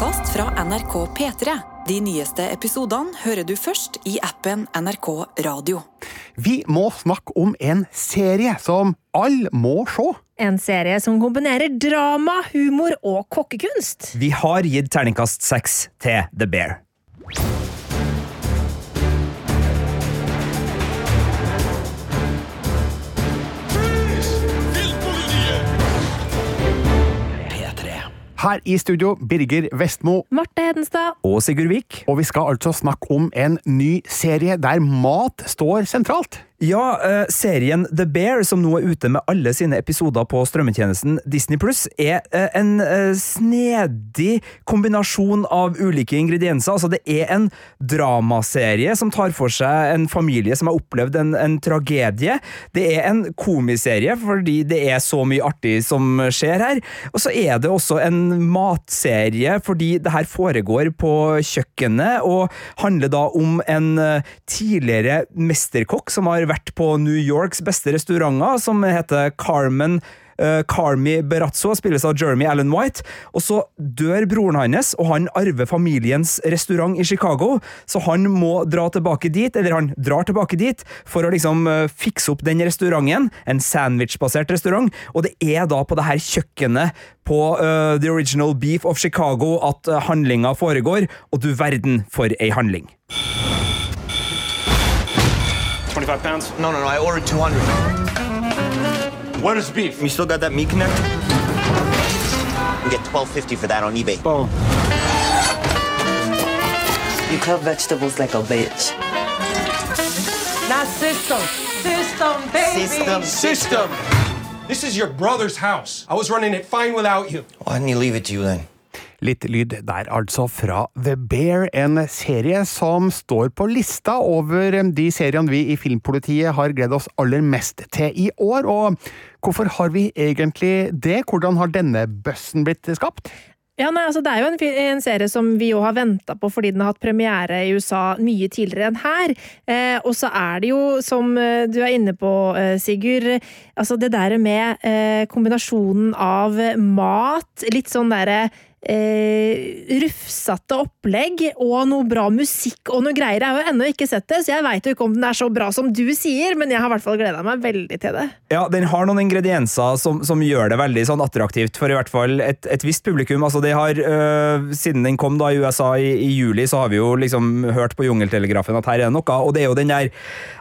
podkast fra NRK P3. De nyeste episodene hører du først i appen NRK Radio. Vi må snakke om en serie som alle må se. En serie som kombinerer drama, humor og kokkekunst. Vi har gitt terningkast seks til The Bear. Her i studio, Birger Vestmo. Marte Hedenstad. Og Sigurd Vik. Og vi skal altså snakke om en ny serie der mat står sentralt. Ja, eh, serien The Bear, som nå er ute med alle sine episoder på strømmetjenesten Disney Pluss, er eh, en eh, snedig kombinasjon av ulike ingredienser. Altså, det er en dramaserie som tar for seg en familie som har opplevd en, en tragedie. Det er en komiserie fordi det er så mye artig som skjer her. Og så er det også en matserie fordi det her foregår på kjøkkenet, og handler da om en tidligere mesterkokk som har vært på New Yorks beste restauranter, som heter Carmen uh, Carmi Berazzo, spilles av Jeremy Allen White. Og så dør broren hans, og han arver familiens restaurant i Chicago, så han må dra tilbake dit, eller han drar tilbake dit, for å liksom uh, fikse opp den restauranten. En sandwichbasert restaurant. Og det er da på det her kjøkkenet på uh, The Original Beef of Chicago at uh, handlinga foregår, og du verden for ei handling. 25 pounds? No, no, no. I ordered 200. What is beef? You still got that meat connect? You get 12.50 for that on eBay. Boom. You cut vegetables like a bitch. Not system. System, baby. System. System! This is your brother's house. I was running it fine without you. Why didn't he leave it to you then? Litt lyd der altså fra The Bear, en serie som står på lista over de seriene vi i Filmpolitiet har gledd oss aller mest til i år. Og hvorfor har vi egentlig det? Hvordan har denne bøssen blitt skapt? Ja, nei, altså Det er jo en, en serie som vi jo har venta på fordi den har hatt premiere i USA mye tidligere enn her. Eh, og så er det jo, som eh, du er inne på, eh, Sigurd, altså det der med eh, kombinasjonen av mat, litt sånn derre eh, rufsete opplegg og noe bra musikk og noe greier. Jeg har jo ennå ikke sett det, så jeg veit ikke om den er så bra som du sier, men jeg har i hvert fall gleda meg veldig til det. Ja, den har noen ingredienser som, som gjør det veldig sånn attraktivt for i hvert fall et, et visst publikum. Altså, det har, øh, Siden den kom da i USA i, i juli, så har vi jo liksom hørt på Jungeltelegrafen at her er det noe, og det er jo den der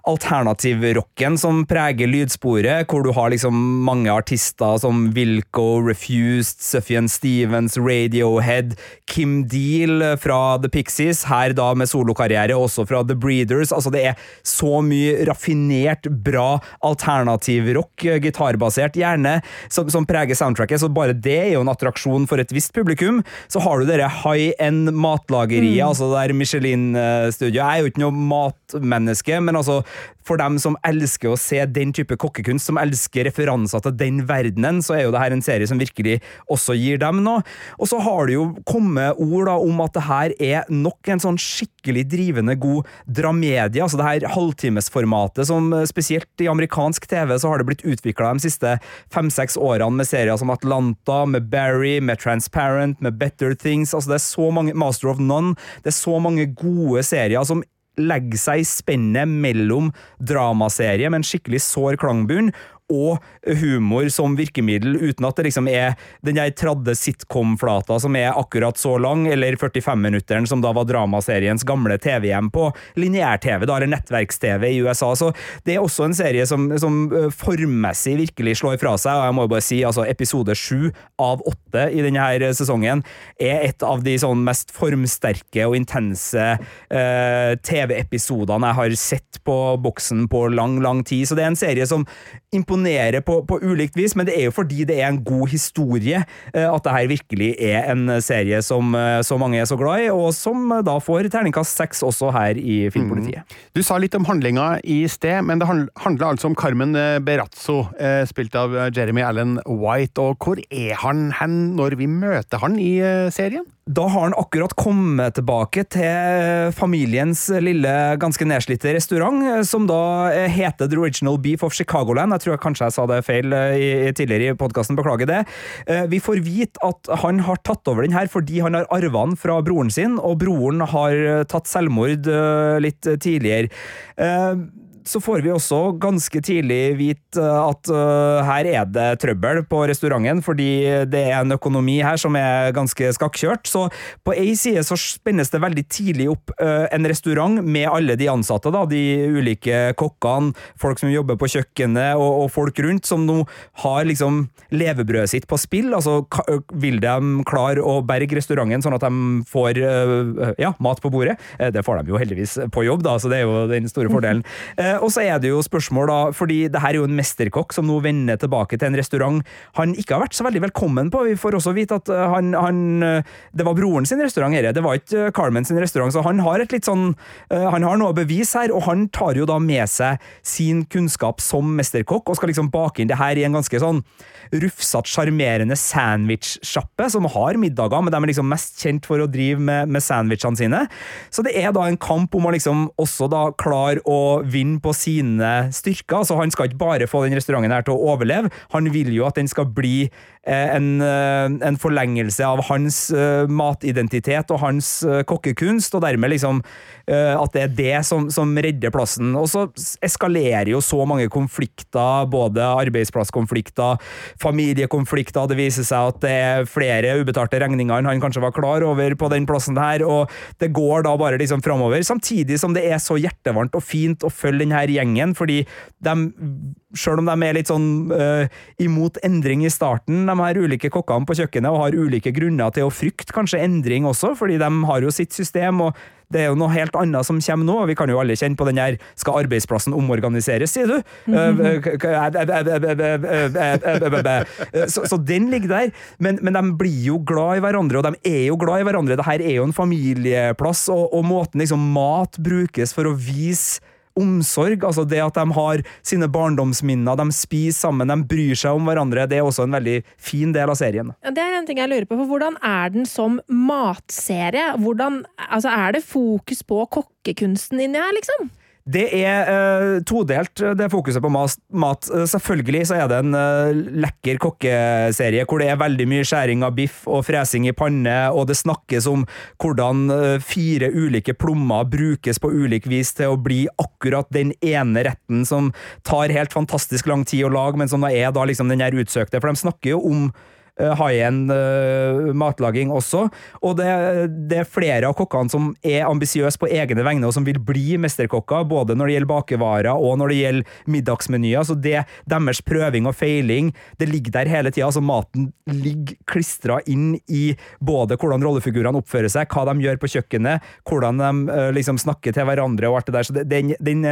alternativrocken som preger lydsporet, hvor du har liksom mange artister som Wilco, Refused, Sufjan Stevens, Radiohead, Kim Deal fra The Pixies, her da med solokarriere, også fra The Breeders. Altså, det er så mye raffinert, bra alternativrock, rock gitarbasert, gjerne, som, som preger soundtracket, så bare det er jo en attraksjon for et visst publikum. Så har du dere high end matlageriet, altså det der Michelin-studioet. Jeg er jo ikke noe matmenneske, men altså for dem som elsker å se den type kokkekunst, som elsker referanser til den verdenen, så er jo det her en serie som virkelig også gir dem noe. Og så har det jo kommet ord da om at det her er nok en sånn skikkelig drivende god dramedie, altså det her halvtimesformatet som eh, spesielt i amerikansk TV så har det blitt utvikla de siste fem-seks årene med serier som Atlanta, med Barry, med Transparent, med Better Things, altså det er så mange Master of None, det er så mange gode serier som legger seg i spennet mellom dramaserie med en skikkelig sår klangbunn og humor som virkemiddel, uten at det liksom er den der tradde sitcom-flata som er akkurat så lang, eller 45-minutteren som da var dramaseriens gamle TV-hjem på lineær-TV, da, eller nettverks-TV i USA. Så det er også en serie som, som formmessig virkelig slår fra seg, og jeg må jo bare si altså episode sju av åtte i denne her sesongen er et av de sånn mest formsterke og intense eh, TV-episodene jeg har sett på boksen på lang, lang tid. Så det er en serie som imponerer på, på ulikt vis, men det er jo fordi det er en god historie eh, at det her virkelig er en serie som eh, så mange er så glad i, og som eh, da får terningkast seks også her i Filmpolitiet. Du sa litt om handlinga i sted, men det handla altså om Carmen Berazzo, spilt av Jeremy Allen White. Og hvor er han hen når vi møter han i serien? Da har han akkurat kommet tilbake til familiens lille, ganske nedslitte restaurant, eh, som da eh, heter The Original Beef of Chicagoland. Jeg tror jeg kanskje jeg sa det feil eh, i, tidligere i podkasten, beklager det. Vi får vite at han har tatt over den her fordi han har arva den fra broren sin, og broren har tatt selvmord litt tidligere så får vi også ganske tidlig vite at uh, her er det trøbbel på restauranten, fordi det er en økonomi her som er ganske skakkjørt. Så på ei side så spennes det veldig tidlig opp uh, en restaurant med alle de ansatte, da, de ulike kokkene, folk som jobber på kjøkkenet og, og folk rundt, som nå har liksom levebrødet sitt på spill. Altså, vil de klare å berge restauranten sånn at de får uh, ja, mat på bordet? det får de jo heldigvis på jobb, da, så det er jo den store fordelen. og så er det jo spørsmål, da, fordi det her er jo en mesterkokk som nå vender tilbake til en restaurant han ikke har vært så veldig velkommen på. Vi får også vite at eh, han, han eh, Det var broren sin restaurant, her, det var ikke eh, Carmen sin restaurant, så han har et litt sånn Han har noe bevis her, og han tar jo da med seg sin kunnskap som mesterkokk og skal liksom bake inn det her i en ganske sånn rufsete, sjarmerende sandwich-sjappe, som har middager, men de er liksom mest kjent for å drive med, med sandwichene sine. Så det er da en kamp om å liksom også da klare å vinne på sine styrker. Så han skal ikke bare få den restauranten her til å overleve, han vil jo at den skal bli eh, en, eh, en forlengelse av hans uh, matidentitet og hans kokkekunst, og dermed liksom at det er det som, som, redder plassen. Og så eskalerer jo så mange konflikter, både arbeidsplasskonflikter, familiekonflikter, det viser seg at det er flere ubetalte regninger enn han kanskje var klar over på den plassen her, og det går da bare liksom framover, samtidig som det er så hjertevarmt og fint å følge denne gjengen, fordi de, selv om de er litt sånn uh, imot endring i starten, de her ulike kokkene på kjøkkenet, og har ulike grunner til å frykte kanskje endring også, fordi de har jo sitt system, og det er jo noe helt annet som kommer nå. Vi kan jo alle kjenne på den her 'skal arbeidsplassen omorganiseres', sier du? så, den ligger der. Men, men, de blir jo glad i hverandre, og de er jo glad i hverandre. Dette er jo en familieplass, og, og måten liksom mat brukes for å vise omsorg. altså Det at de har sine barndomsminner, de spiser sammen, de bryr seg om hverandre. Det er også en veldig fin del av serien. Det er en ting jeg lurer på, for Hvordan er den som matserie? Hvordan, altså Er det fokus på kokkekunsten inni her, liksom? Det er uh, todelt, det fokuset på mat. Uh, selvfølgelig så er det en uh, lekker kokkeserie hvor det er veldig mye skjæring av biff og fresing i panne, og det snakkes om hvordan fire ulike plommer brukes på ulik vis til å bli akkurat den ene retten som tar helt fantastisk lang tid å lage, men som da er da liksom den her utsøkte. For de snakker jo om Eh, high-end uh, matlaging også. Og det, det, er flere av kokkene som er ambisiøse på egne vegne, og som vil bli mesterkokker, både når det gjelder bakevarer og når det gjelder middagsmenyer. Så det, deres prøving og feiling, det ligger der hele tida. Altså maten ligger klistra inn i både hvordan rollefigurene oppfører seg, hva de gjør på kjøkkenet, hvordan de uh, liksom snakker til hverandre og alt det der. Så den, den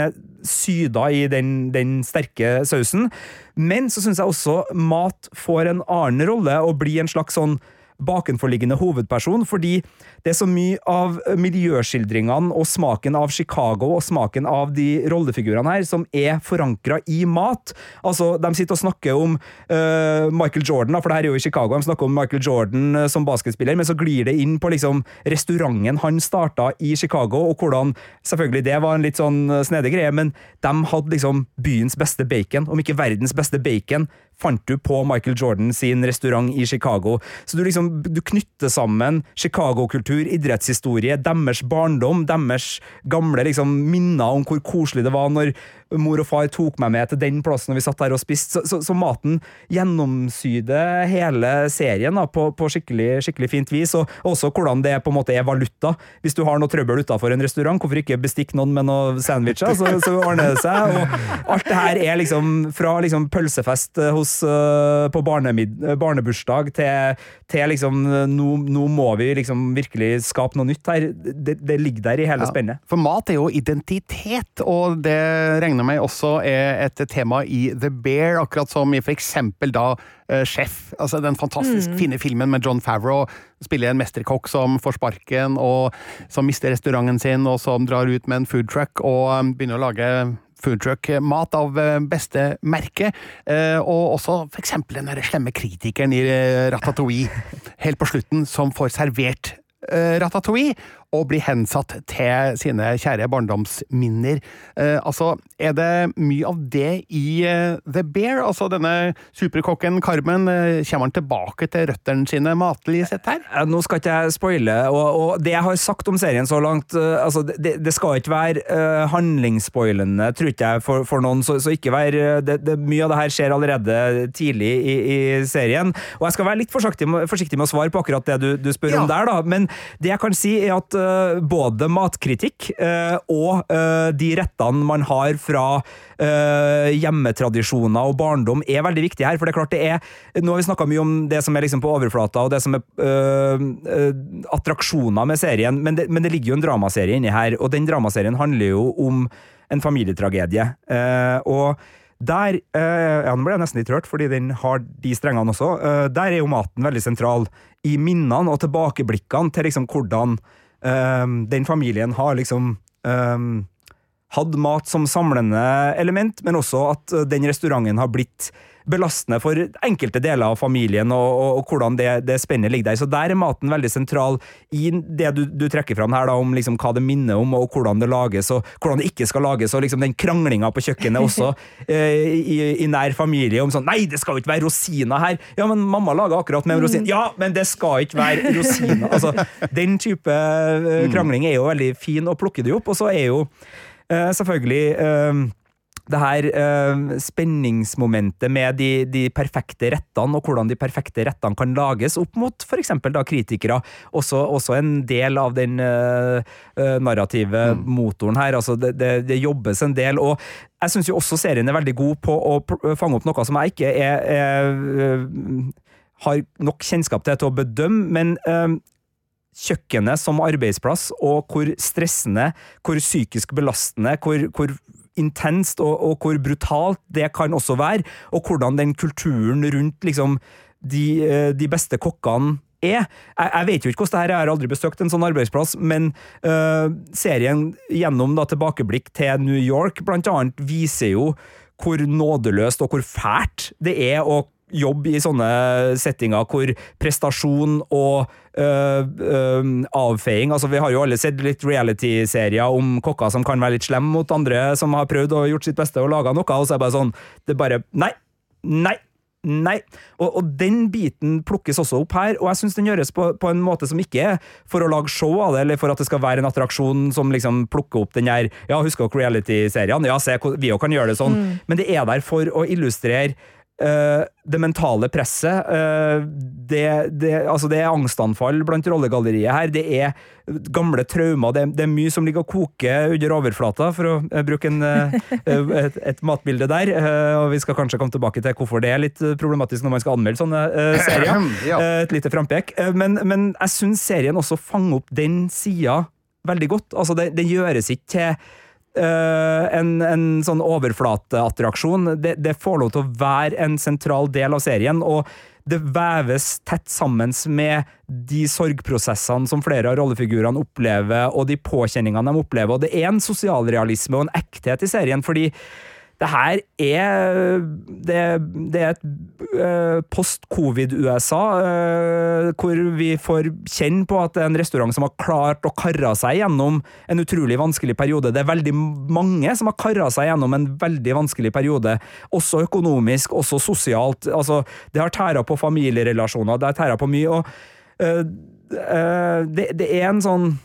syda i den, den sterke sausen. Men så syns jeg også mat får en annen rolle, og blir en slags sånn bakenforliggende hovedperson, fordi det er så mye av miljøskildringene og smaken av Chicago og smaken av de rollefigurene her som er forankra i mat. Altså, De sitter og snakker om uh, Michael Jordan, for det her er jo i Chicago, de snakker om Michael Jordan uh, som basketspiller, men så glir det inn på liksom restauranten han starta i Chicago, og hvordan Selvfølgelig, det var en litt sånn uh, snedig greie, men de hadde liksom byens beste bacon, om ikke verdens beste bacon fant du på Michael Jordan sin restaurant i Chicago. Så du liksom du knytter sammen Chicago-kultur, idrettshistorie, deres barndom, deres gamle liksom, minner om hvor koselig det var når mor og far tok meg med til den plassen når vi satt der og spiste. Så, så, så maten gjennomsyder hele serien da, på, på skikkelig, skikkelig, fint vis, og også hvordan det på en måte er valuta. Hvis du har noe trøbbel utafor en restaurant, hvorfor ikke bestikke noen med noen sandwicher, så, så, ordner det seg. Og alt det her er liksom fra liksom pølsefest hos, uh, på barnebursdag til, til liksom nå, nå, må vi liksom virkelig skape noe nytt her. Det, det ligger der i hele ja, spennet. For mat er jo identitet, og det regner regner med også er et tema i The Bear, akkurat som i eksempel da Sjef. Chef. Altså den fantastisk mm. fine filmen med John Favreau. Spiller en mesterkokk som får sparken, og som mister restauranten sin, og som drar ut med en foodtruck og um, begynner å lage foodtruck-mat av beste merke. Og også eksempel den der slemme kritikeren i Ratatouille helt på slutten, som får servert eh, Ratatouille og blir hensatt til sine kjære barndomsminner. Eh, altså, er det mye av det i eh, The Bear? Altså, denne superkokken Carmen, eh, kommer han tilbake til røttene sine matlig sett her? Eh, Nå skal ikke jeg spoile, og, og det jeg har sagt om serien så langt eh, altså det, det skal ikke være eh, handlingsspoilende, tror ikke jeg, for, for noen. Så, så ikke vær eh, det, det, Mye av det her skjer allerede tidlig i, i serien. Og jeg skal være litt forsiktig, forsiktig med å svare på akkurat det du, du spør om der, da. Men det jeg kan si, er at både matkritikk eh, og eh, de rettene man har fra eh, hjemmetradisjoner og barndom, er veldig viktig her. For det er klart det er Nå har vi snakka mye om det som er liksom på overflata, og det som er eh, eh, attraksjoner med serien, men det, men det ligger jo en dramaserie inni her, og den dramaserien handler jo om en familietragedie. Eh, og der eh, Ja, nå ble jeg nesten litt rørt, fordi den har de strengene også. Eh, der er jo maten veldig sentral. I minnene og tilbakeblikkene til liksom hvordan eh, den familien har liksom eh, hatt mat som samlende element, men også at eh, den restauranten har blitt belastende for enkelte deler av familien, og, og, og hvordan det, det spennet ligger der. Så der er maten veldig sentral i det du, du trekker fram her, da, om liksom hva det minner om, og hvordan det lages, og hvordan det ikke skal lages, og liksom den kranglinga på kjøkkenet også, eh, i, i nær familie, om sånn Nei, det skal jo ikke være rosiner her! Ja, men mamma lager akkurat med rosin. Ja, men det skal ikke være rosiner! Altså, den type eh, krangling er jo veldig fin å plukke det opp, og så er jo eh, selvfølgelig eh, det her eh, spenningsmomentet med de, de perfekte rettene, og hvordan de perfekte rettene kan lages opp mot f.eks. da kritikere, også, også en del av den eh, narrative narrative motoren her. altså det, det, det jobbes en del, og jeg syns også serien er veldig god på å fange opp noe som jeg ikke er, er har nok kjennskap til til å bedømme, men eh, kjøkkenet som arbeidsplass, og hvor stressende, hvor psykisk belastende, hvor, hvor intenst og, og hvor brutalt det kan også være, og hvordan den kulturen rundt liksom de, eh, de beste kokkene er. Jeg, jeg vet jo ikke hvordan det her er, jeg har aldri besøkt en sånn arbeidsplass, men øh, serien gjennom da tilbakeblikk til New York blant annet viser jo hvor nådeløst og hvor fælt det er å jobbe i sånne settinger hvor prestasjon og øh, øh, avfeiing Altså, vi har jo alle sett litt reality-serier om kokker som kan være litt slemme mot andre som har prøvd og gjort sitt beste og laga noe, og så er det bare sånn Det er bare Nei! Nei! Nei. Og, og den biten plukkes også opp her, og jeg syns den gjøres på, på en måte som ikke er for å lage show av det, eller for at det skal være en attraksjon som liksom plukker opp den der Ja, husker dere reality-seriene? Ja, se, vi òg kan gjøre det sånn. Men det er der for å illustrere eh, det mentale presset. Uh, det, det, altså det er angstanfall blant rollegalleriet her. Det er gamle traumer. Det, det er mye som ligger og koker under overflata, for å eh, bruke en, et, et matbilde der. Og vi skal kanskje komme tilbake til hvorfor det er litt problematisk når man skal anmelde sånne serier. Et lite frampek. Men, men jeg syns serien også fanger opp den sida veldig godt. Altså, det gjøres ikke til eh, en, en sånn overflateattraksjon. Det, det får lov til å være en sentral del av serien, og det veves tett sammen med de sorgprosessene som flere av rollefigurene opplever, og de påkjenningene de opplever. Og det er en sosialrealisme og en ekthet i serien, fordi det her er Det, det er et eh, post-covid-USA, eh, hvor vi får kjenne på at det er en restaurant som har klart å karre seg gjennom en utrolig vanskelig periode. Det er veldig mange som har karra seg gjennom en veldig vanskelig periode, også økonomisk, også sosialt. Altså, det har tæra på familierelasjoner, det har tæra på mye, og øh, øh, det, det er en sånn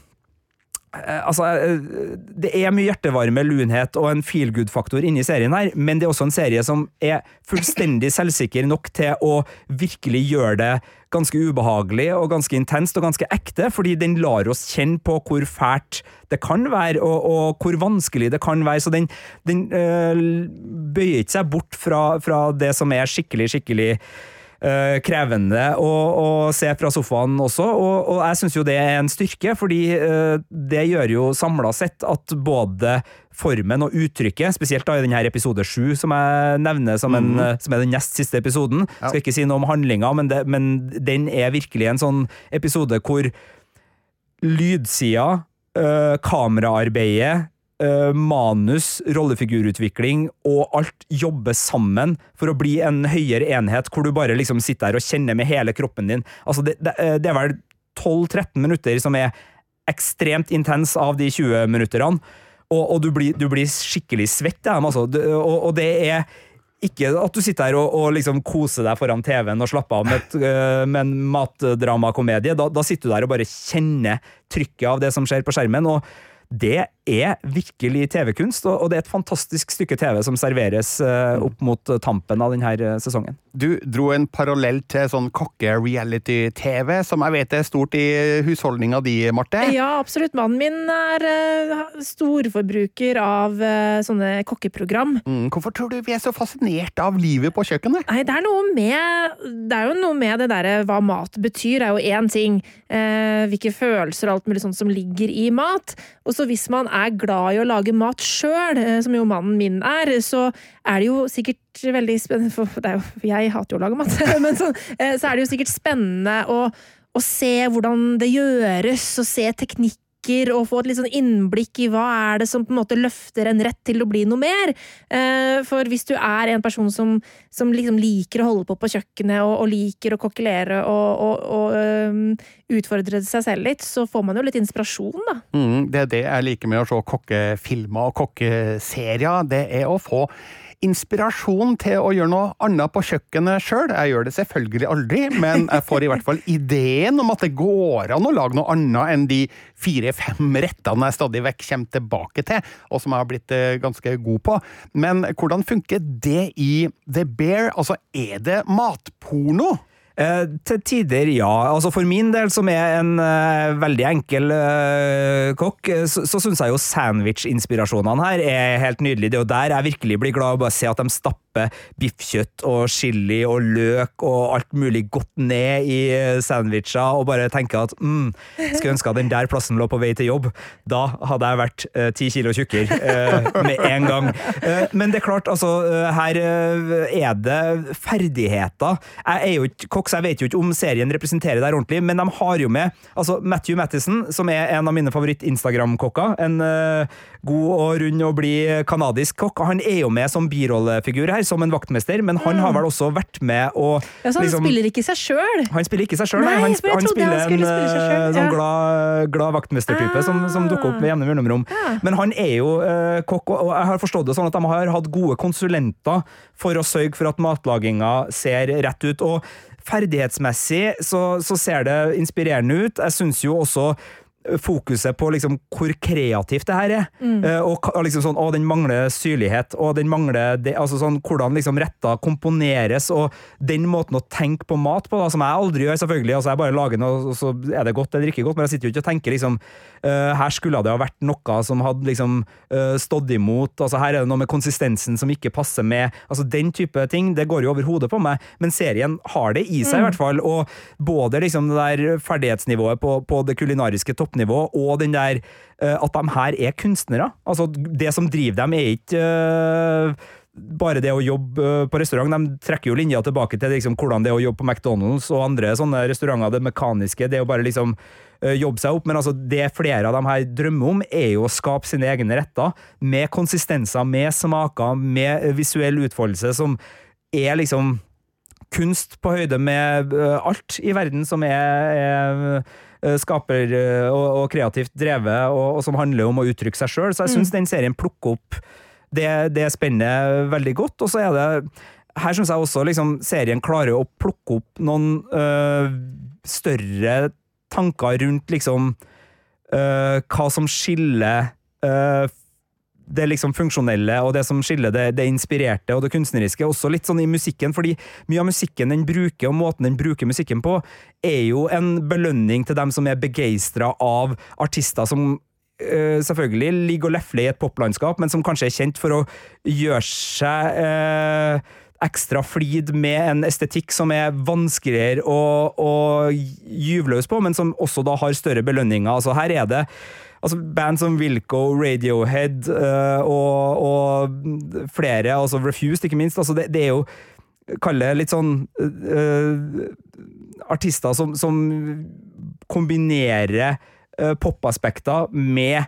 Altså, eh, det er mye hjertevarme, lunhet og en feel good-faktor inni serien her, men det er også en serie som er fullstendig selvsikker nok til å virkelig gjøre det ganske ubehagelig og ganske intenst og ganske ekte, fordi den lar oss kjenne på hvor fælt det kan være, og, og hvor vanskelig det kan være. Så den, den øh, bøyer ikke seg bort fra, fra det som er skikkelig, skikkelig eh, krevende å, å se fra sofaen også, og, og jeg syns jo det er en styrke, fordi uh, det gjør jo samla sett at både formen og uttrykket, spesielt da i denne episode sju, som jeg nevner som, en, mm. som er den nest siste episoden, skal ikke si noe om handlinga, men, det, men den er virkelig en sånn episode hvor lydsida, eh, kameraarbeidet, eh, manus, rollefigurutvikling og alt jobber sammen for å bli en høyere enhet, hvor du bare liksom sitter der og kjenner med hele kroppen din. Altså, det, det, eh, det er vel 12-13 minutter som er ekstremt intens av de 20 minutterne, og, og du, blir, du, blir, skikkelig svett av dem, altså. Og, og, det er ikke at du sitter her og, og liksom koser deg foran TV-en og slapper av med, uh, med en matdramakomedie. Da, da sitter du der og bare kjenner trykket av det som skjer på skjermen. og det er virkelig TV-kunst, og det er et fantastisk stykke TV som serveres eh, opp mot tampen av denne eh, sesongen. Du dro en parallell til sånn kokke-reality-TV, som jeg vet er stort i husholdninga di, Marte? Ja, absolutt. Mannen min er eh, storforbruker av sånne kokkeprogram. Mm, hvorfor tror du vi er så fascinert av livet på kjøkkenet? Nei, det er noe med Det er jo noe med det derre hva mat betyr, er jo én ting. Eh, hvilke følelser og alt mulig sånt som ligger i mat. Og så hvis man er glad i å lage mat sjøl, eh, som jo mannen min er, så er det jo sikkert veldig spennende For jo, jeg hater jo å lage mat, men så, eh, så, er det jo sikkert spennende å, å se hvordan det gjøres, og se teknikk og få et litt sånn innblikk i hva er det som på en måte løfter en rett til å bli noe mer. Eh, for hvis du er en person som, som liksom liker å holde på på kjøkkenet og, og liker å kokkelere og, og, og utfordre seg selv litt, så får man jo litt inspirasjon, da. Mm, det er det jeg liker med å se kokkefilmer og kokkeserier. Det er å få inspirasjon til å gjøre noe annet på kjøkkenet sjøl. Jeg gjør det selvfølgelig aldri, men jeg får i hvert fall ideen om at det går an å lage noe annet enn de fire-fem rettene jeg stadig vekk kommer tilbake til, og som jeg har blitt eh, ganske god på. Men hvordan funker det i The Bear? Altså, er det matporno? Eh, til tider, ja. Altså For min del, som er en uh, veldig enkel uh, kokk, så, så syns jeg jo sandwich-inspirasjonene her er helt nydelige. Det er jo der jeg virkelig blir glad å bare se at de stapper biffkjøtt og chili og løk og alt mulig godt ned i sandwicher, og bare tenker at mm, skulle ønske at den der plassen lå på vei til jobb. Da hadde jeg vært ti uh, kilo tjukkere med en gang. men det er klart, altså, her er det ferdigheter. Jeg er jo ikke kokk så jeg vet jo ikke om serien representerer der ordentlig, men de har jo med altså Matthew Mattison, som er en av mine favoritt-Instagram-kokker. En uh, god og rund og blid kanadisk kokk. Han er jo med som birollefigur her, som en vaktmester, men han har vel også vært med og ja, Så han liksom, spiller ikke seg sjøl? Han spiller ikke seg sjøl. Han, han spiller en spille uh, sånn glad, glad vaktmestertype ah. som, som, dukker opp med jevne mellomrom. Ja. Men han er jo uh, kokk, og jeg har forstått det sånn at de har hatt gode konsulenter for å sørge for at matlaginga ser rett ut. og Ferdighetsmessig så, så ser det inspirerende ut. Jeg syns jo også fokuset på liksom hvor kreativt det her er. Mm. Og, og, liksom sånn, å, den mangler syrlighet, og den mangler det, altså sånn, hvordan liksom retter komponeres, og den måten å tenke på mat på, da, som jeg aldri gjør, selvfølgelig. altså Jeg bare lager noe, og så er det godt eller ikke godt, men jeg sitter jo ikke og tenker liksom uh, Her skulle det ha vært noe som hadde liksom uh, stått imot. altså Her er det noe med konsistensen som ikke passer med. altså Den type ting, det går jo over hodet på meg, men serien har det i seg, mm. i hvert fall. Og både liksom det der ferdighetsnivået på, på det kulinariske topp toppnivå, og den der uh, at de her er kunstnere. Altså, det som driver dem, er ikke uh, bare det å jobbe eh, på restaurant. De trekker jo linja tilbake til liksom, hvordan det er å jobbe på McDonald's og andre sånne restauranter. Det mekaniske, det å bare liksom jobbe seg opp. Men altså, det flere av dem her drømmer om, er jo å skape sine egne retter. Med konsistenser, med smaker, med visuell utfoldelse som er liksom kunst på høyde med alt i verden som er, er Eh, skaper eh, og, og kreativt drevet, og, og, som handler om å uttrykke seg sjøl. Så jeg syns mm. den serien plukker opp det, det spennet veldig godt. Og så er det Her syns jeg også liksom, serien klarer å plukke opp noen øh, større tanker rundt liksom øh, hva som skiller øh, det liksom funksjonelle og det som skiller det, det, inspirerte og det kunstneriske, også litt sånn i musikken, fordi mye av musikken den bruker, og måten den bruker musikken på, er jo en belønning til dem som er begeistra av artister som øh, selvfølgelig ligger og lefler i et poplandskap, men som kanskje er kjent for å gjøre seg øh, ekstra flid med en estetikk som er vanskeligere å, å gyve løs på, men som også da har større belønninger. Altså her er det altså Band som Wilco, Radiohead uh, og, og, flere, altså Refused ikke minst. altså Det, det er jo Kalle det litt sånn uh, artister som, som kombinerer uh, popaspekter med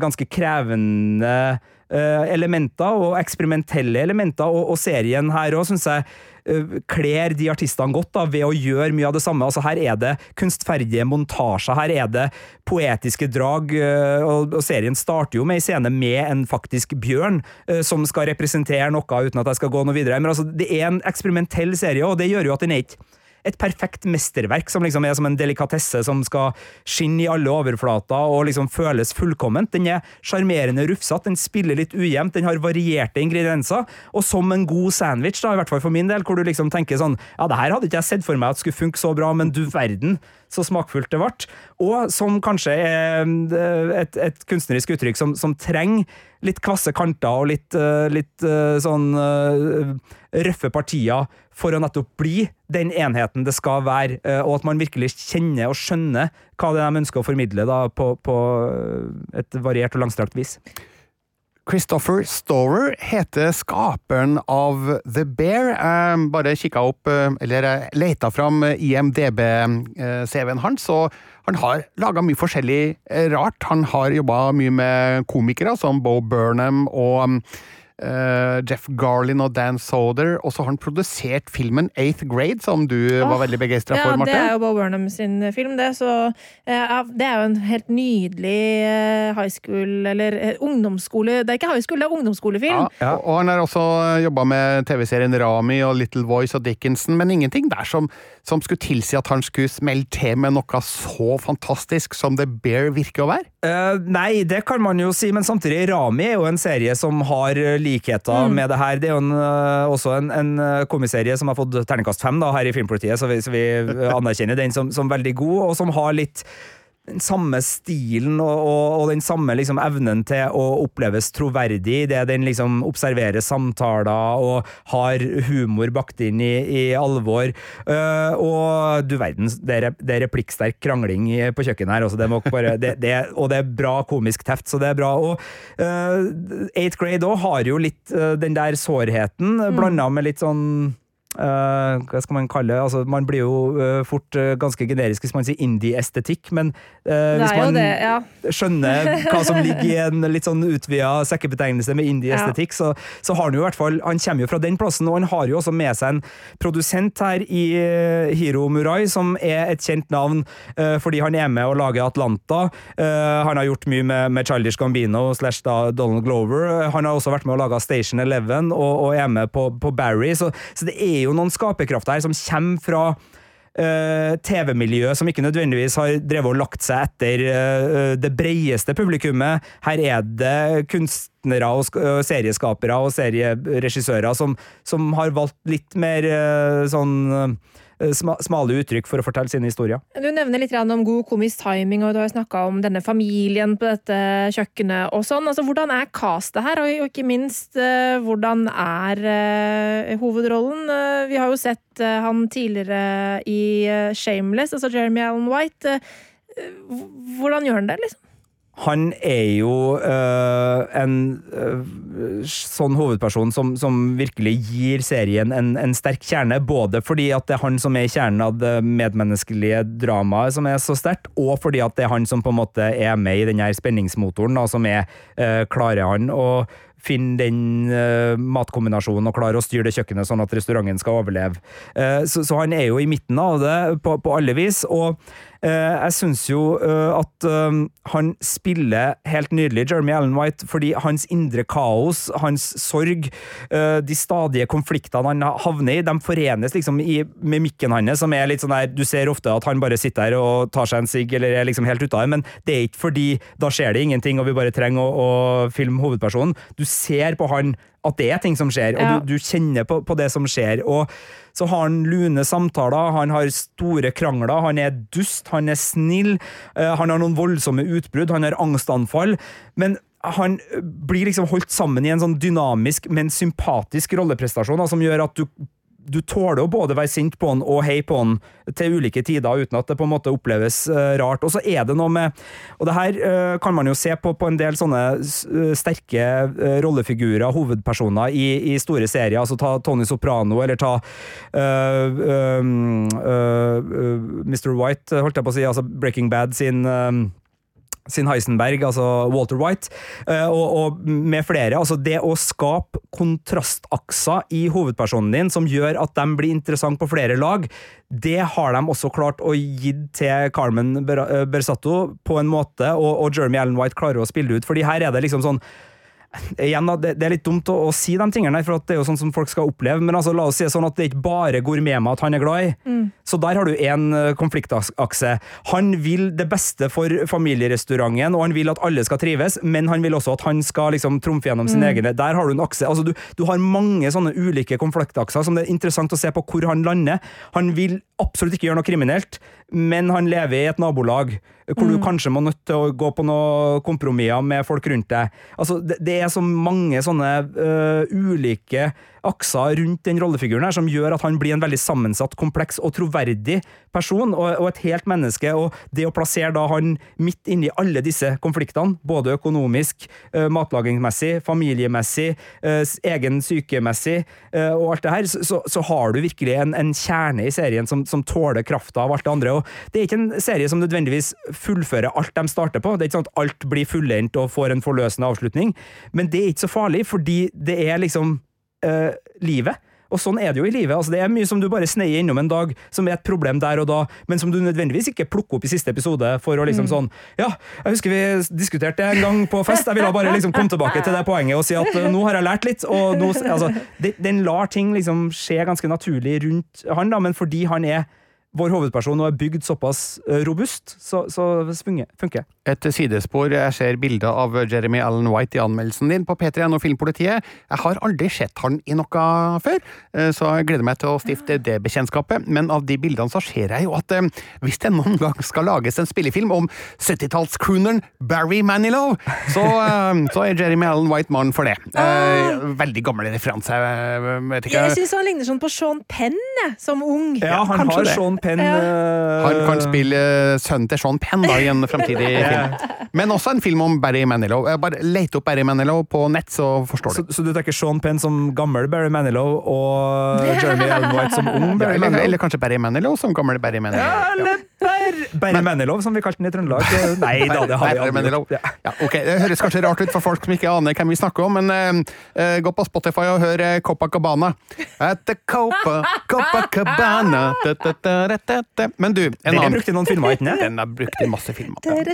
ganske krevende elementer, og eksperimentelle elementer, og, og serien her òg syns jeg eh, kler de artistene godt da, ved å gjøre mye av det samme. Altså, her er det kunstferdige montasjer, her er det poetiske drag, eh, og, serien starter jo med en scene med en faktisk bjørn eh, som skal representere noe, uten at jeg skal gå noe videre. Men altså, det er en eksperimentell serie, og det gjør jo at den er ikke et perfekt mesterverk som liksom er som en delikatesse som skal skinne i alle overflater og liksom føles fullkomment. Den er sjarmerende rufsete, den spiller litt ujevnt, den har varierte ingredienser, og som en god sandwich, da, i hvert fall for min del, hvor du liksom tenker sånn Ja, det her hadde ikke jeg sett for meg at skulle funke så bra, men du verden så smakfullt det ble. Og som kanskje er eh, et, et kunstnerisk uttrykk som, som trenger litt kvasse kanter og litt, eh, litt eh, sånn røffe partier for å nettopp bli den enheten det skal være, og at man virkelig kjenner og skjønner hva det er de ønsker å formidle da, på, på et variert og langstrakt vis. Christopher Storer heter skaperen av The Bear. Jeg bare kikka opp, eh, eller jeg leita fram IMDb-CV-en hans, og han har laga mye forskjellig eh, rart. Han har jobba mye med komikere som Bo Burnham og eh, Jeff Garlin og Dan Soder, og så har han produsert filmen Eighth Grade, som du var veldig begeistra for, Ja, Marte. det er jo Bo Burnham sin film, det. Så uh, det er jo en helt nydelig eh, high school, eller eh, ungdomsskole Det er ikke high school, det er ungdomsskolefilm. Ja, Og han har også jobba med TV-serien Rami og Little Voice og Dickinson, men ingenting der som, som skulle tilsi at han skulle smelle til med noe så fantastisk som The Bear virker å være. Uh, nei, det kan man jo si, men samtidig, Rami er jo en serie som har likheter likheter med det her. Det er jo en, eh, også en, en eh, komiserie som har fått terningkast fem da, her i Filmpolitiet, så vi, så vi eh, anerkjenner den som, som veldig god, og som har litt den samme stilen og, og, og den samme liksom, evnen til å oppleves troverdig idet det den liksom observerer samtaler og har humor bakt inn i, i alvor. Uh, og du verden, det er, det er replikksterk krangling på kjøkkenet her. Også, det må bare, det, det, og det er bra komisk teft, så det er bra. Og uh, Eighth Grade òg har jo litt uh, den der sårheten, mm. blanda med litt sånn Uh, hva skal man kalle det? Altså, man blir jo uh, fort uh, ganske generisk hvis man sier indie-estetikk, men hvis man det, ja. skjønner hva som ligger i en litt sånn utvida sekkebetegnelse med indie-estetikk, så, så har han jo i hvert fall Han kommer jo fra den plassen, og han har jo også med seg en produsent her i Hiro Murai, som er et kjent navn fordi han er med å lage Atlanta. han har gjort mye med, med Childish Gambino slash da Donald Glover. Han har også vært med å lage Station Eleven og, og er med på, på Barry, så, så det er jo noen skaperkrafter her som kommer fra uh, TV-miljøet som ikke nødvendigvis har drevet og lagt seg etter uh, det breieste publikummet. Her er det kunstnere og serieskapere og serieregissører som, som har valgt litt mer uh, sånn smale uttrykk for å fortelle sine historier. Du nevner litt om god komisk timing, og du har snakka om denne familien på dette kjøkkenet og sånn. Altså, hvordan er castet her, og ikke minst eh, hvordan er eh, hovedrollen? Eh, vi har jo sett eh, han tidligere i eh, Shameless, altså Jeremy Allen White. Eh, hvordan gjør han det, liksom? Han er jo øh, en øh, sånn hovedperson som, som virkelig gir serien en, en sterk kjerne, både fordi at det er han som er kjernen av det medmenneskelige dramaet som er så sterkt, og fordi at det er han som på en måte er med i den her spenningsmotoren, da, som er øh, klarer han å finne den matkombinasjonen og klare å styre det kjøkkenet sånn at restauranten skal overleve. Så, så han er jo i midten av det på, på alle vis, og jeg syns jo øh, at øh, han spiller helt nydelig, Jeremy Allen White, fordi hans indre kaos, hans sorg, de stadige konfliktene han havner i, de forenes liksom i mimikken hans, som er litt sånn der Du ser ofte at han bare sitter her og tar seg en sigg, eller er liksom helt ute av det, men det er ikke fordi da skjer det ingenting, og vi bare trenger å, å filme hovedpersonen. Du ser på han at det er ting som skjer, og Ja. du, du kjenner på, på det som skjer. og så har han lune samtaler, han har store krangler, han er dust, han er snill, uh, han har noen voldsomme utbrudd, han har angstanfall, men han blir liksom holdt sammen i en sånn dynamisk, men sympatisk rolleprestasjon, da, som gjør at du du tåler å både være sint på han og hei på han til ulike tider, uten at det på en måte oppleves eh, rart. Og så er det noe med Og det her eh, kan man jo se på på en del sånne eh, sterke rollefigurer, hovedpersoner, i, i store serier. Altså ta Tony Soprano, eller ta uh, uh, uh, Mr. White, holdt jeg på å si, altså Breaking Bad sin sin Heisenberg, altså Walter White, eh, og, og med flere. Altså det å skape kontrastakser i hovedpersonen din som gjør at de blir interessant på flere lag, det har de også klart å gi til Carmen eh, Bersato på en måte, og, og Jeremy Allen White klarer å spille ut, fordi her er det liksom sånn Igjen da, det, er litt dumt å, å si de tingene, for at det er jo sånn som folk skal oppleve, men altså, la oss si sånn at det er ikke bare gourmetmat han er glad i. Så der har du én konfliktakse. Han vil det beste for familierestauranten, og han vil at alle skal trives, men han vil også at han skal liksom trumfe gjennom sin egen Der har du en akse. Altså, du, du har mange sånne ulike konfliktakser som det er interessant å se på hvor han lander. Han vil absolutt ikke gjøre noe kriminelt, men han lever i et nabolag hvor du kanskje må nødt til å gå på noen kompromisser med folk rundt deg. Altså, det, det er så mange sånne uh, ulike akser rundt den rollefiguren her som gjør at han blir en veldig sammensatt, kompleks og troverdig person, og, og et helt menneske. Og det å plassere da han midt inni alle disse konfliktene, både økonomisk, matlagingsmessig, familiemessig, egen sykemessig og alt det her, så, så har du virkelig en, en kjerne i serien som, som tåler krafta av alt det andre. Og det er ikke en serie som nødvendigvis fullfører alt de starter på. Det er ikke sånn at alt blir fullendt og får en forløsende avslutning, men det er ikke så farlig, fordi det er liksom eh, livet. Og sånn er det jo i livet. Altså, det er mye som du bare sneier innom en dag, som er et problem der og da, men som du nødvendigvis ikke plukker opp i siste episode for å liksom sånn Ja, jeg husker vi diskuterte det en gang på fest, jeg ville bare liksom komme tilbake til det poenget og si at eh, nå har jeg lært litt, og nå Altså, den lar ting liksom skje ganske naturlig rundt han, da, men fordi han er vår hovedperson og er bygd såpass eh, robust, så, så funker. Et sidespor. Jeg ser bilder av Jeremy Allen White i anmeldelsen din på P3 og Filmpolitiet. Jeg har aldri sett han i noe før, eh, så jeg gleder meg til å stifte det bekjentskapet. Men av de bildene så ser jeg jo at eh, hvis det noen gang skal lages en spillefilm om 70-tallscrooneren Barry Manilow, så, så er Jeremy Allen White mannen for det. Eh, Veldig gammel referanse, jeg. Jeg syns han ligner sånn på Sean Penn som ung. Ja, han kanskje har det. Sean Penn Ja. eh, Han kan spille sønnen til Sean Penn da, i en fremtidig film. Men også en film om Barry Manilow. Bare Let opp Barry Manilow på nett, så forstår du. så du tenker Sean Penn som gammel Barry Manilow og Jeremy Allen White som ung Ja, Barry eller, eller kanskje Barry Manilow som gammel Barry Manilow. Ja, eller Mennelov, Manilow, som vi kalte den i Trøndelag. Nei da, det har vi aldri gjort. Ja. Ja, ok, Det høres kanskje rart ut for folk som ikke aner hvem vi snakker om, men eh, eh, gå på Spotify og hør eh, Copacabana. At the Copa, Copacabana da, da, da, da, da, da. Men du, en Den er annen brukt i noen filmer, ikke sant? Den er brukt i masse filmer.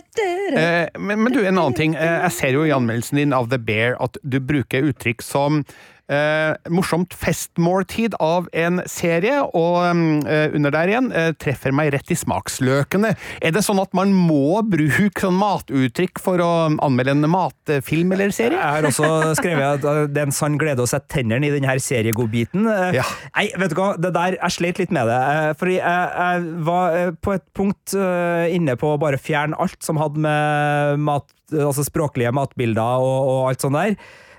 Eh, men, men du, en annen ting. Jeg ser jo i anmeldelsen din av The Bear at du bruker uttrykk som eh, morsomt festmåltid av en serie, og eh, under der igjen eh, treffer meg rett i smaksløkene. Er det sånn at man må bruke sånn matuttrykk for å anmelde en matfilm eller serie? Jeg har også skrevet at uh, det er en sann glede å sette tennene i denne seriegodbiten. Uh, Ja. Nei, vet du hva, det der, jeg slet litt med det. uh, Fordi jeg, jeg var uh, på et punkt inne på å bare fjerne alt som hadde med mat, altså språklige matbilder og, og alt sånt der.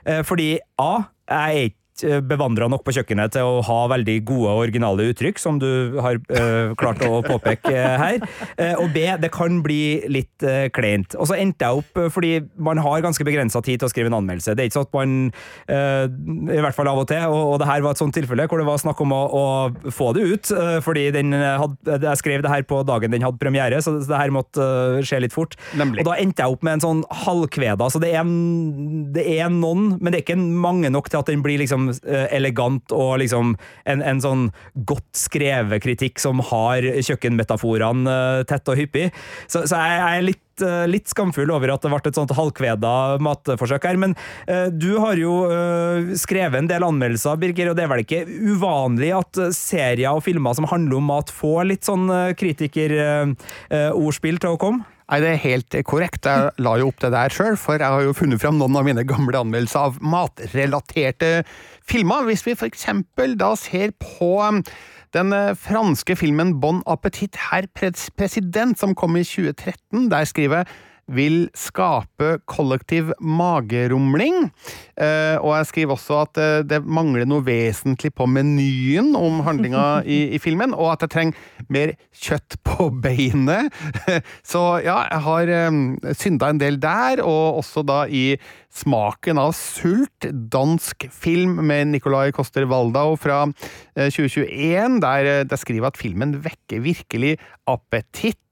Uh, Fordi A, jeg er ikke bevandra nok på kjøkkenet til å ha veldig gode og originale uttrykk, som du har uh, klart å påpeke uh, her. Uh, og B, det kan bli litt uh, kleint. Og så endte jeg opp, fordi man har ganske begrensa tid til å skrive en anmeldelse. Det er ikke sånn at man, i hvert fall av og til, og, og det her var et sånt tilfelle hvor det var snakk om å, å få det ut, fordi den hadde, jeg skrev det her på dagen den hadde premiere, så det her måtte skje litt fort. Nemlig. Og da endte jeg opp med en sånn halvkveda, så det er, det er noen, men det er ikke mange nok til at den blir liksom eh, elegant og liksom en, en sånn godt skrevet kritikk som har kjøkkenmetaforene eh, tett og hyppig. Så, så jeg, jeg er litt eh, litt skamfull over at det ble et sånt halvkveda matforsøk her, men eh, du har jo eh, skrevet en del anmeldelser, Birger, og det er vel ikke uvanlig at serier og filmer som handler om mat, får litt sånn uh, kritikerordspill til å komme? Nei, det er helt korrekt. Jeg la jo opp det der sjøl, for jeg har jo funnet fram noen av mine gamle anmeldelser av matrelaterte filmer. Hvis vi for eksempel da ser på um, den eh, franske filmen Bon appétit, herr president, som kom i 2013. Der skriver jeg vil skape kollektiv magerumling. Eh, og jeg skriver også at eh, det mangler noe vesentlig på menyen om handlinga i, i filmen, og at jeg trenger mer kjøtt på beinet. Så ja, jeg har eh, synda en del der, og også da i Smaken av sult, dansk film med Nicolai Koster Waldau fra eh, 2021, der jeg skriver at filmen vekker virkelig appetitt.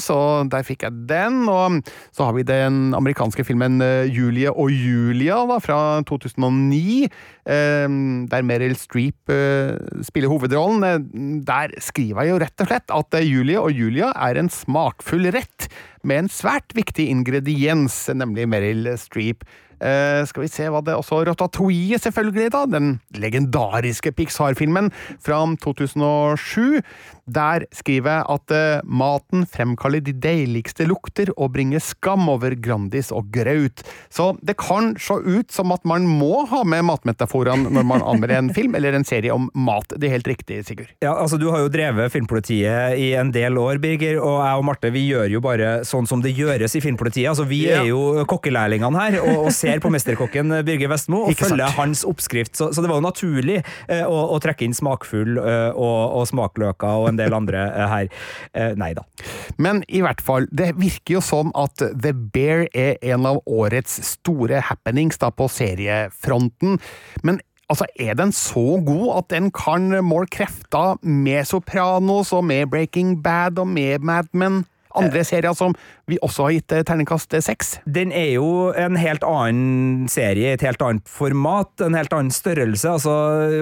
Så der fikk jeg den. Og så har vi den amerikanske filmen eh, Julie og Julia da, fra 2009, eh, der Meryl Streep eh, spiller hovedrollen. Eh, Der skriver jeg jo rett og slett at Julie og Julia er en smakfull rett med en svært viktig ingrediens, nemlig Meryl Streep. Eh, skal vi se hva det også Ratatouille, selvfølgelig, da. Den legendariske Pixar-filmen fra 2007. Der skriver jeg at eh, maten fremkaller de deiligste lukter og bringer skam over Grandis og graut. Så det kan se ut som at man må ha med matmetaforene når man anmelder en film eller en serie om mat. Det er helt riktig, Sigurd. Ja, altså Du har jo drevet Filmpolitiet i en del år, Birger, og jeg og Marte vi gjør jo bare sånn som det gjøres i Filmpolitiet. Altså Vi Ja. er jo kokkelærlingene her og, og ser på mesterkokken Birger Vestmo og Ikke sant. følger hans oppskrift. Så, så det var jo naturlig eh, å, å trekke inn smakfull eh, og, og smakløker og en del andre eh, her. Eh, nei da. Men i hvert fall, det virker jo sånn at The Bear er en av årets store happenings da på seriefronten. Men altså, er den så god at den kan måle krefter med Sopranos og med Breaking Bad og med Mad Men? Andre serier som vi også har gitt eh, terningkast seks. Den er jo en helt annen serie, et helt annet format, en helt annen størrelse. Altså,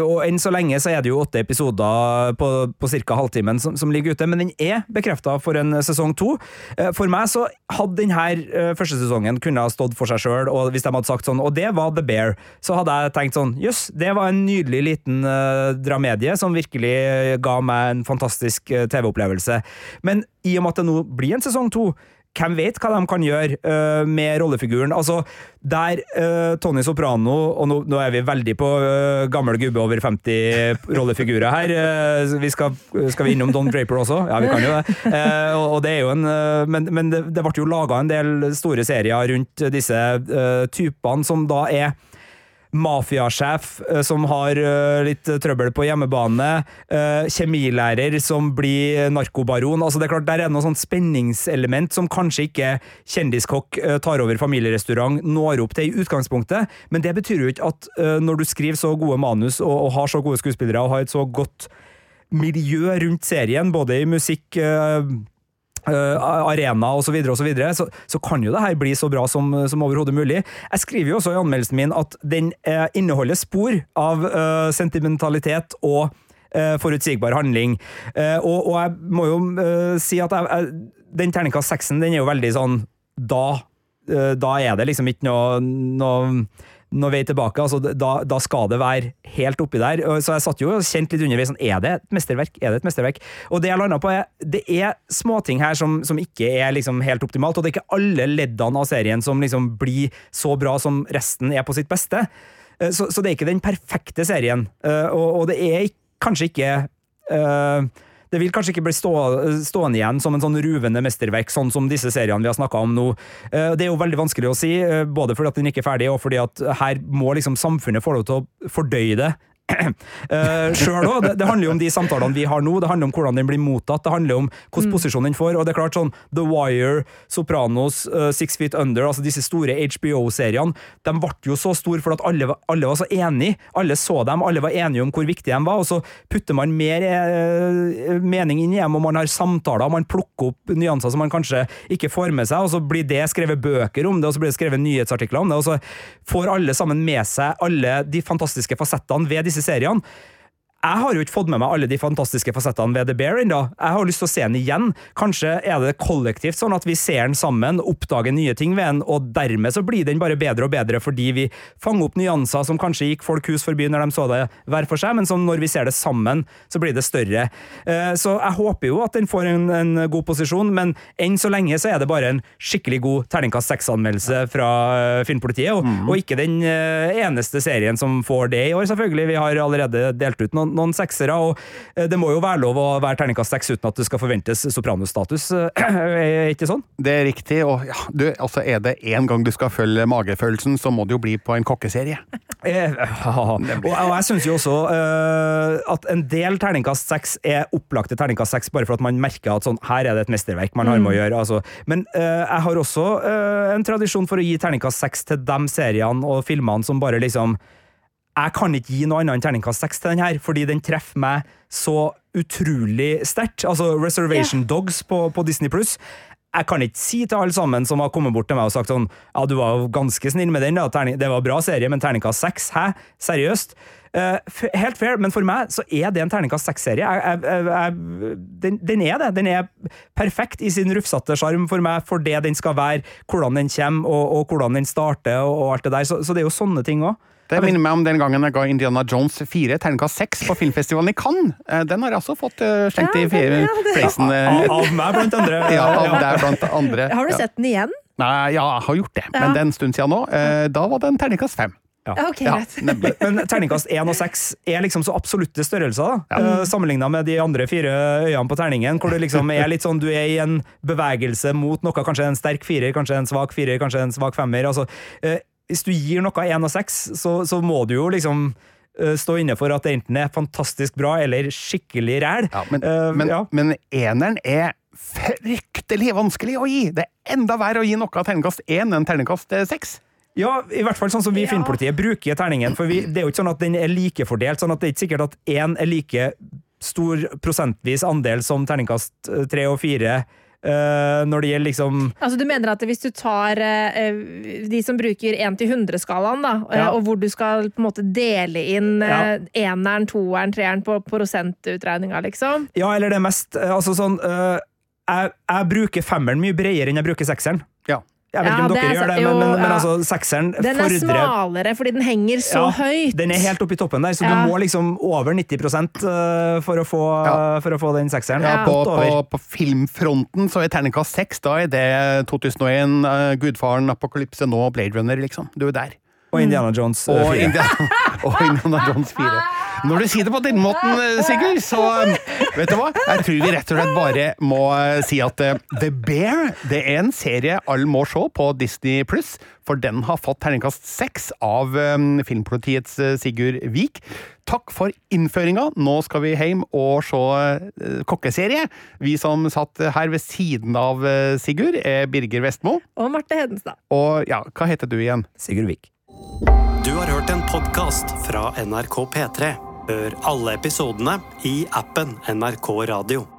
og enn så lenge så er det jo åtte episoder på, på ca. halvtimen som, som ligger ute, men den er bekrefta for en sesong to. Eh, For meg så hadde denne eh, første sesongen kunne ha stått for seg sjøl, og hvis de hadde sagt sånn, og det var The Bear, så hadde jeg tenkt sånn, jøss, det var en nydelig liten uh, dramedie som virkelig ga meg en fantastisk uh, TV-opplevelse. Men i og med at det nå blir en sesong to, hvem vet hva de kan gjøre uh, med rollefiguren? Altså, der uh, Tony Soprano Og nå, nå er vi veldig på uh, gammel gubbe over 50 rollefigurer her. vi skal, skal vi innom Don Draper også? Ja, vi kan jo det. Og, og det er jo en Men, men det, det ble jo laga en del store serier rundt disse typene som da er mafiasjef eh, som har eh, litt trøbbel på hjemmebane, eh, kjemilærer som blir narkobaron. Altså det er klart, Der er noe sånn spenningselement som kanskje ikke kjendiskokk eh, tar over familierestaurant når opp til i utgangspunktet, men det betyr jo ikke at eh, når du skriver så gode manus og, har så gode skuespillere og har et så godt miljø rundt serien, både i musikk eh, Uh, arena osv., så, videre, og så, videre, så kan jo det her bli så bra som, som overhodet mulig. Jeg skriver jo også i anmeldelsen min at den uh, inneholder spor av uh, sentimentalitet og forutsigbar handling. Og, og jeg må jo si at jeg, jeg, den terningkast seksen, den er jo veldig sånn Da, da er det liksom ikke noe, noe noe er tilbake. altså da, da skal det være helt oppi der. Så jeg satt jo og kjente litt underveis sånn, er det et mesterverk. Er det et mesterverk? Og det jeg landa på, er det er småting her som, som ikke er liksom helt optimalt, og det er ikke alle leddene av serien som liksom blir så bra som resten er på sitt beste. Eh, Så, så det er ikke den perfekte serien, Eh, og, og det er kanskje ikke eh, det vil kanskje ikke bli stå, stående igjen som en sånn ruvende mesterverk, sånn som disse seriene vi har snakka om nå. Eh, Det er jo veldig vanskelig å si, eh, både fordi at den ikke er ferdig, og fordi at her må liksom samfunnet få lov til å fordøye det. Uh, Sjøl òg. Det, det handler jo om de samtalene vi har nå, det handler om hvordan den blir mottatt, det handler om hvilken posisjon den får. og det er klart sånn The Wire, Sopranos, uh, Six Feet Under, altså disse store HBO-seriene, de ble jo så store fordi at alle, alle var så enige. Alle så dem, alle var enige om hvor viktige de var, og så putter man mer uh, mening inn i dem, og man har samtaler, man plukker opp nyanser som man kanskje ikke får med seg, og så blir det skrevet bøker om det, og så blir det skrevet nyhetsartikler om det, og så får alle sammen med seg alle de fantastiske fasettene ved disse seriene. Jeg har jo ikke fått med meg alle de fantastiske fasettene ved The Bear ennå. Jeg har lyst til å se den igjen. Kanskje er det kollektivt sånn at vi ser den sammen, oppdager nye ting ved den, og dermed så blir den bare bedre og bedre fordi vi fanger opp nyanser som kanskje gikk folk hus forbi når de så det hver for seg, men som når vi ser det sammen, så blir det større. Eh, Så jeg håper jo at den får en, en god posisjon, men enn så lenge så er det bare en skikkelig god terningkast seks-anmeldelse fra eh, Filmpolitiet, og, og ikke den eh, eneste serien som får det i år, selvfølgelig. Vi har allerede delt ut noen, noen seksere, og eh, det må jo være lov å være terningkast seks uten at det skal forventes Sopranos-status, eh, er ikke sånn? Det er riktig, og ja, du, altså er det én gang du skal følge magefølelsen, så må det jo bli på en kokkeserie. Eh, og, og jeg syns jo også eh, at en del terningkast seks er opplagte terningkast seks, bare for at man merker at sånn, her er det et mesterverk man har med å gjøre. Altså. Men eh, jeg har også eh, en tradisjon for å gi terningkast seks til de seriene og filmene som bare liksom jeg kan ikke gi noe annet enn terningkast seks til den her, fordi den treffer meg så utrolig sterkt. Altså Reservation Dogs på, på Disney Pluss. Jeg kan ikke si til alle sammen som har kommet bort til meg og sagt sånn Ja, du var jo ganske snill med den, da. Terning, det var bra serie, men terningkast seks? Hæ? Seriøst? Uh, helt fair, men for meg så er det en terningkast seks-serie. Den, den er det. Den er perfekt i sin rufsete sjarm for meg, for det den skal være, hvordan den kommer, og, og hvordan den starter, og, og alt det der. Så, så det er jo sånne ting òg. Det minner meg om den gangen jeg ga Indiana Jones fire terningkast seks på filmfestivalen i Cannes. Eh, Den har jeg også fått slengt ja, i fleisen. eh, Av, meg, blant andre. Ja, av deg blant andre. Har du sett den igjen? Nei, ja, jeg har gjort det, men Ja. det er en stund siden nå. Eh, Da var det en terningkast fem. Ja, ok, Ja, Men terningkast én og seks er liksom så absolutte størrelser, da. Ja. Sammenligna med de andre fire øyene på terningen, hvor du liksom er litt sånn Du er i en bevegelse mot noe, kanskje en sterk firer, kanskje en svak firer, kanskje en svak femmer. Altså, eh, hvis du gir noe 1 av 6, så, så må du jo liksom eh, stå inne for at det enten er fantastisk bra eller skikkelig ræl. Ja, men, uh, men, ja. men eneren er fryktelig vanskelig å gi! Det er enda verre å gi noe av terningkast 1 enn terningkast 6. Ja, i hvert fall sånn som vi i Filmpolitiet bruker terningen. For vi, det er jo ikke sånn at den er likefordelt, sånn at det er ikke sikkert at én er like stor prosentvis andel som terningkast eh, tre og fire. Eh, når det gjelder liksom Altså, du mener at hvis du tar eh, de som bruker 1-100-skalaen, da, eh, Ja. og hvor du skal på en måte dele inn eh, eneren, toeren, treeren på prosentutregninga, liksom? Ja, eller det mest eh, Altså sånn eh, jeg, jeg bruker femmeren mye bredere enn jeg bruker sekseren. Ja. Jeg vet ikke Ja, om dere er gjør det, men, men, men ja. altså, sekseren Den er fordrer smalere fordi den henger så Ja, høyt. Den er helt oppe i toppen der, så Ja. du må liksom over 90 eh, for, å få, Ja. for å få den sekseren. Ja, på, på, på filmfronten så er terningkast 6 da er det 2001, eh, Gudfaren, Apokalypse nå, Blade Runner, liksom. Du er der. Og Indiana Jones. 4. Og. Indiana, og Indiana Jones 4. Når du sier det på den måten, eh, Sigurd, så eh, vet du hva? Jeg tror vi rett og slett bare må eh, si at eh, The Bear det er en serie alle må se på Disney Pluss, for den har fått terningkast seks av eh, Filmpolitiets Sigurd Vik. Takk for innføringa. Nå skal vi hjem og se kokkeserie. Vi som satt her ved siden av Sigurd, er Birger Vestmo. Og Marte Hedenstad. Og ja, hva heter du igjen? Sigurd Vik. Du har hørt en podkast fra NRK P3. Hør alle episodene i appen NRK Radio.